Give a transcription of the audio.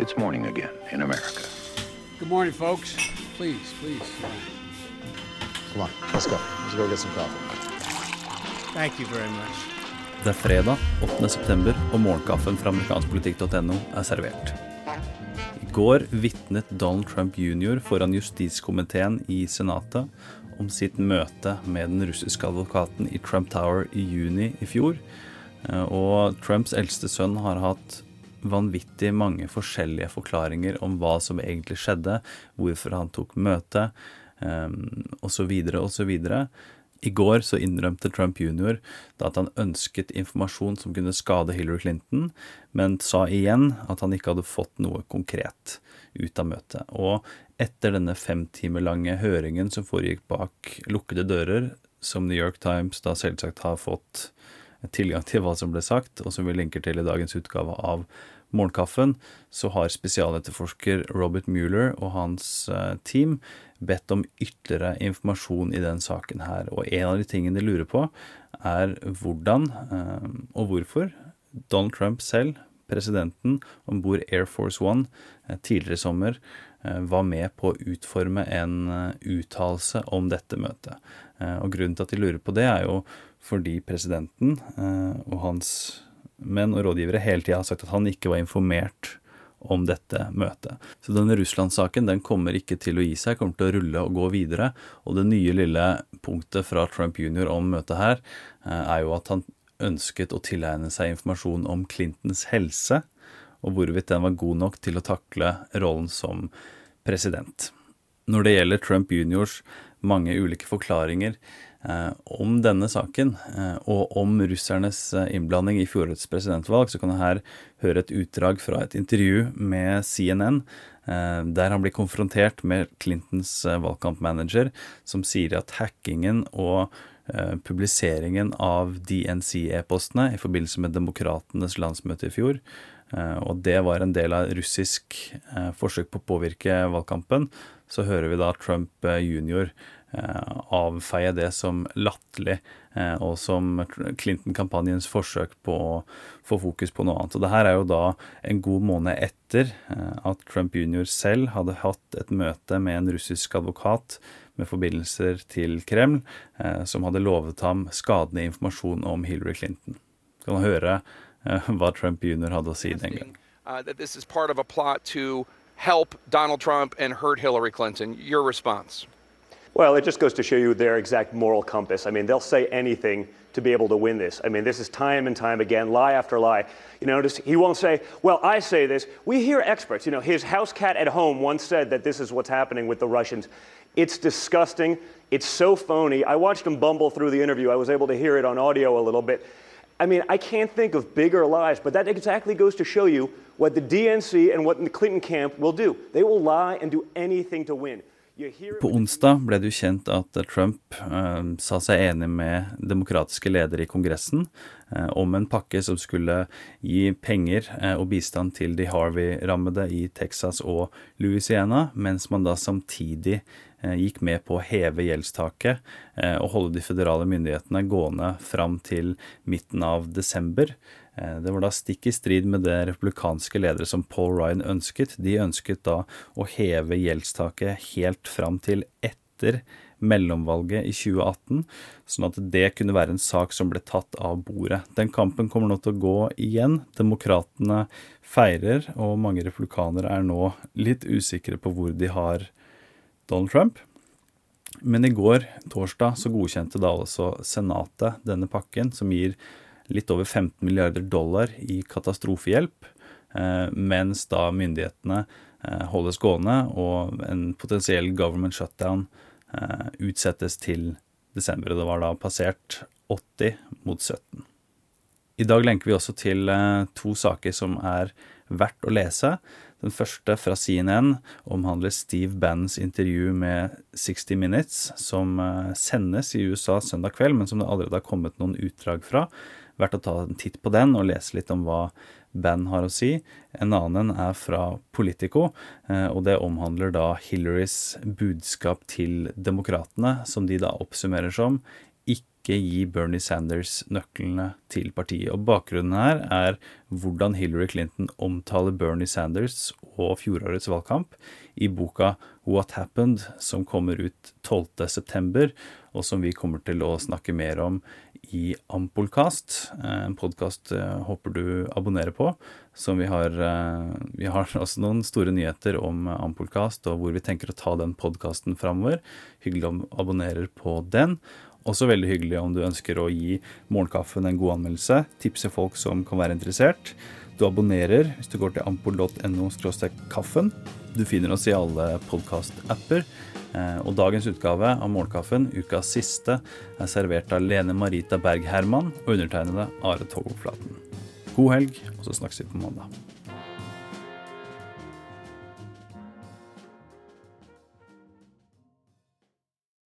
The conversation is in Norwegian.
It's morning again in America. Good morning, folks. Please, please. Come on, let's go. Let's go get some coffee. Thank you very much. Det er fredag 8. september, og morgenkaffen fra amerikanskpolitikk.no er servert. I går vitnet Donald Trump jr. foran justiskomiteen i Senatet om sitt møte med den russiske advokaten i Trump Tower i juni i fjor. Eh, Og Trumps eldste sønn har hatt vanvittig mange forskjellige forklaringer om hva som egentlig skjedde, hvorfor han tok møtet, osv., osv. I går så innrømte Trump jr. at han ønsket informasjon som kunne skade Hillary Clinton, men sa igjen at han ikke hadde fått noe konkret ut av møtet. Og etter denne fem timer lange høringen som foregikk bak lukkede dører, som New York Times da selvsagt har fått tilgang til hva som ble sagt, og som vi linker til i dagens utgave av Morgenkaffen, så har spesialetterforsker Robert Mueller og hans eh, team bedt om ytterligere informasjon i den saken her. Og en av de tingene de lurer på, er hvordan eh, og hvorfor Donald Trump selv, presidenten, om bord Air Force One eh, tidligere i sommer eh, var med på å utforme en eh, uttalelse om dette møtet. Og grunnen til at de lurer på det, er jo fordi presidenten og hans menn og rådgivere hele tida har sagt at han ikke var informert om dette møtet. Så denne Russland-saken den kommer ikke til å gi seg, kommer til å rulle og gå videre. Og det nye lille punktet fra Trump jr. om møtet her, er jo at han ønsket å tilegne seg informasjon om Clintons helse, og hvorvidt den var god nok til å takle rollen som president. Når det gjelder Trump juniors mange ulike forklaringer eh, om denne saken, eh, og om russernes eh, innblanding i fjorårets presidentvalg, så kan jeg her høre et utdrag fra et intervju med CNN, eh, der han blir konfrontert med Clintons eh, valgkampmanager, som sier at hackingen og publiseringen av DNC-e-postene i forbindelse med demokratenes landsmøte i fjor, eh, og det var en del av russisk eh, forsøk på å påvirke valgkampen, så hører vi da Trump eh, jr. eh, avfeie det som latterlig, eh, og som Clinton-kampanjens forsøk på å få fokus på noe annet. Og det her er jo da en god måned etter eh, at Trump jr. selv hadde hatt et møte med en russisk advokat med forbindelser til Kreml, eh, som hadde lovet ham skadende informasjon om Hillary Clinton. Kan høre eh, hva Trump jr. hadde å si den gang. uh, that this is part of a plot to help Donald Trump and hurt Hillary Clinton. Your response? Well, it just goes to show you their exact moral compass. I mean, they'll say anything to be able to win this. I mean, this is time and time again, lie after lie. You notice he won't say, well, I say this. We hear experts. You know, his house cat at home once said that this is what's happening with the Russians. It's disgusting. It's so phony. I watched him bumble through the interview. I was able to hear it on audio a little bit. I mean, I can't think of bigger lies, but that exactly goes to show you what the DNC and what the Clinton camp will do. They will lie and do anything to win. You hear it På onsdag ble det jo kjent at Trump eh, sa seg enig med demokratiske ledere i Kongressen om en pakke som skulle gi penger eh, og bistand til de Harvey-rammede i Texas og Louisiana, mens man da samtidig eh, gikk med på å heve gjeldstaket eh, og holde de føderale myndighetene gående fram til midten av desember. Eh, Det var da stikk i strid med det republikanske ledere som Paul Ryan ønsket. De ønsket da å heve gjeldstaket helt fram til etter mellomvalget i 2018, sånn at det kunne være en sak som ble tatt av bordet. Den kampen kommer nå til å gå igjen. Demokratene feirer, og mange republikanere er nå litt usikre på hvor de har Donald Trump. Men i går, torsdag, så godkjente da altså Senatet denne pakken, som gir litt over 15 milliarder dollar i katastrofehjelp, eh, mens da myndighetene eh, holdes gående og en potensiell government shutdown utsettes til desember. og Det var da passert 80 mot 17. I dag lenker vi også til eh, to saker som er verdt å lese. Den første fra CNN omhandler Steve Bannons intervju med 60 Minutes, som eh, sendes i USA søndag kveld, men som det allerede har kommet noen utdrag fra. Verdt å ta en titt på den og lese litt om hva Bannon har å si. En annen er fra Politico, eh, og det omhandler da Hillarys budskap til demokratene, som de da oppsummerer som ikke gi Bernie Sanders nøklene til partiet. Og Bakgrunnen her er hvordan Hillary Clinton omtaler Bernie Sanders og fjorårets valgkamp i boka What Happened, som kommer ut 12.9., og som vi kommer til å snakke mer om i Ampolkast, en podkast håper du abonnerer på. Som vi har, vi har også noen store nyheter om Ampolkast, og hvor vi tenker å ta den podkasten framover. Hyggelig om abonnerer på den. Også veldig hyggelig om du ønsker å gi Morgenkaffen en god anmeldelse. Tipse folk som kan være interessert. Du abonnerer hvis du går til ampol.no kaffen. Du finner oss i alle podkast-apper. Og dagens utgave av Morgenkaffen, ukas siste, er servert av Lene Marita Berg Herman og undertegnede Are Togoflaten. God helg, og så snakkes vi på mandag.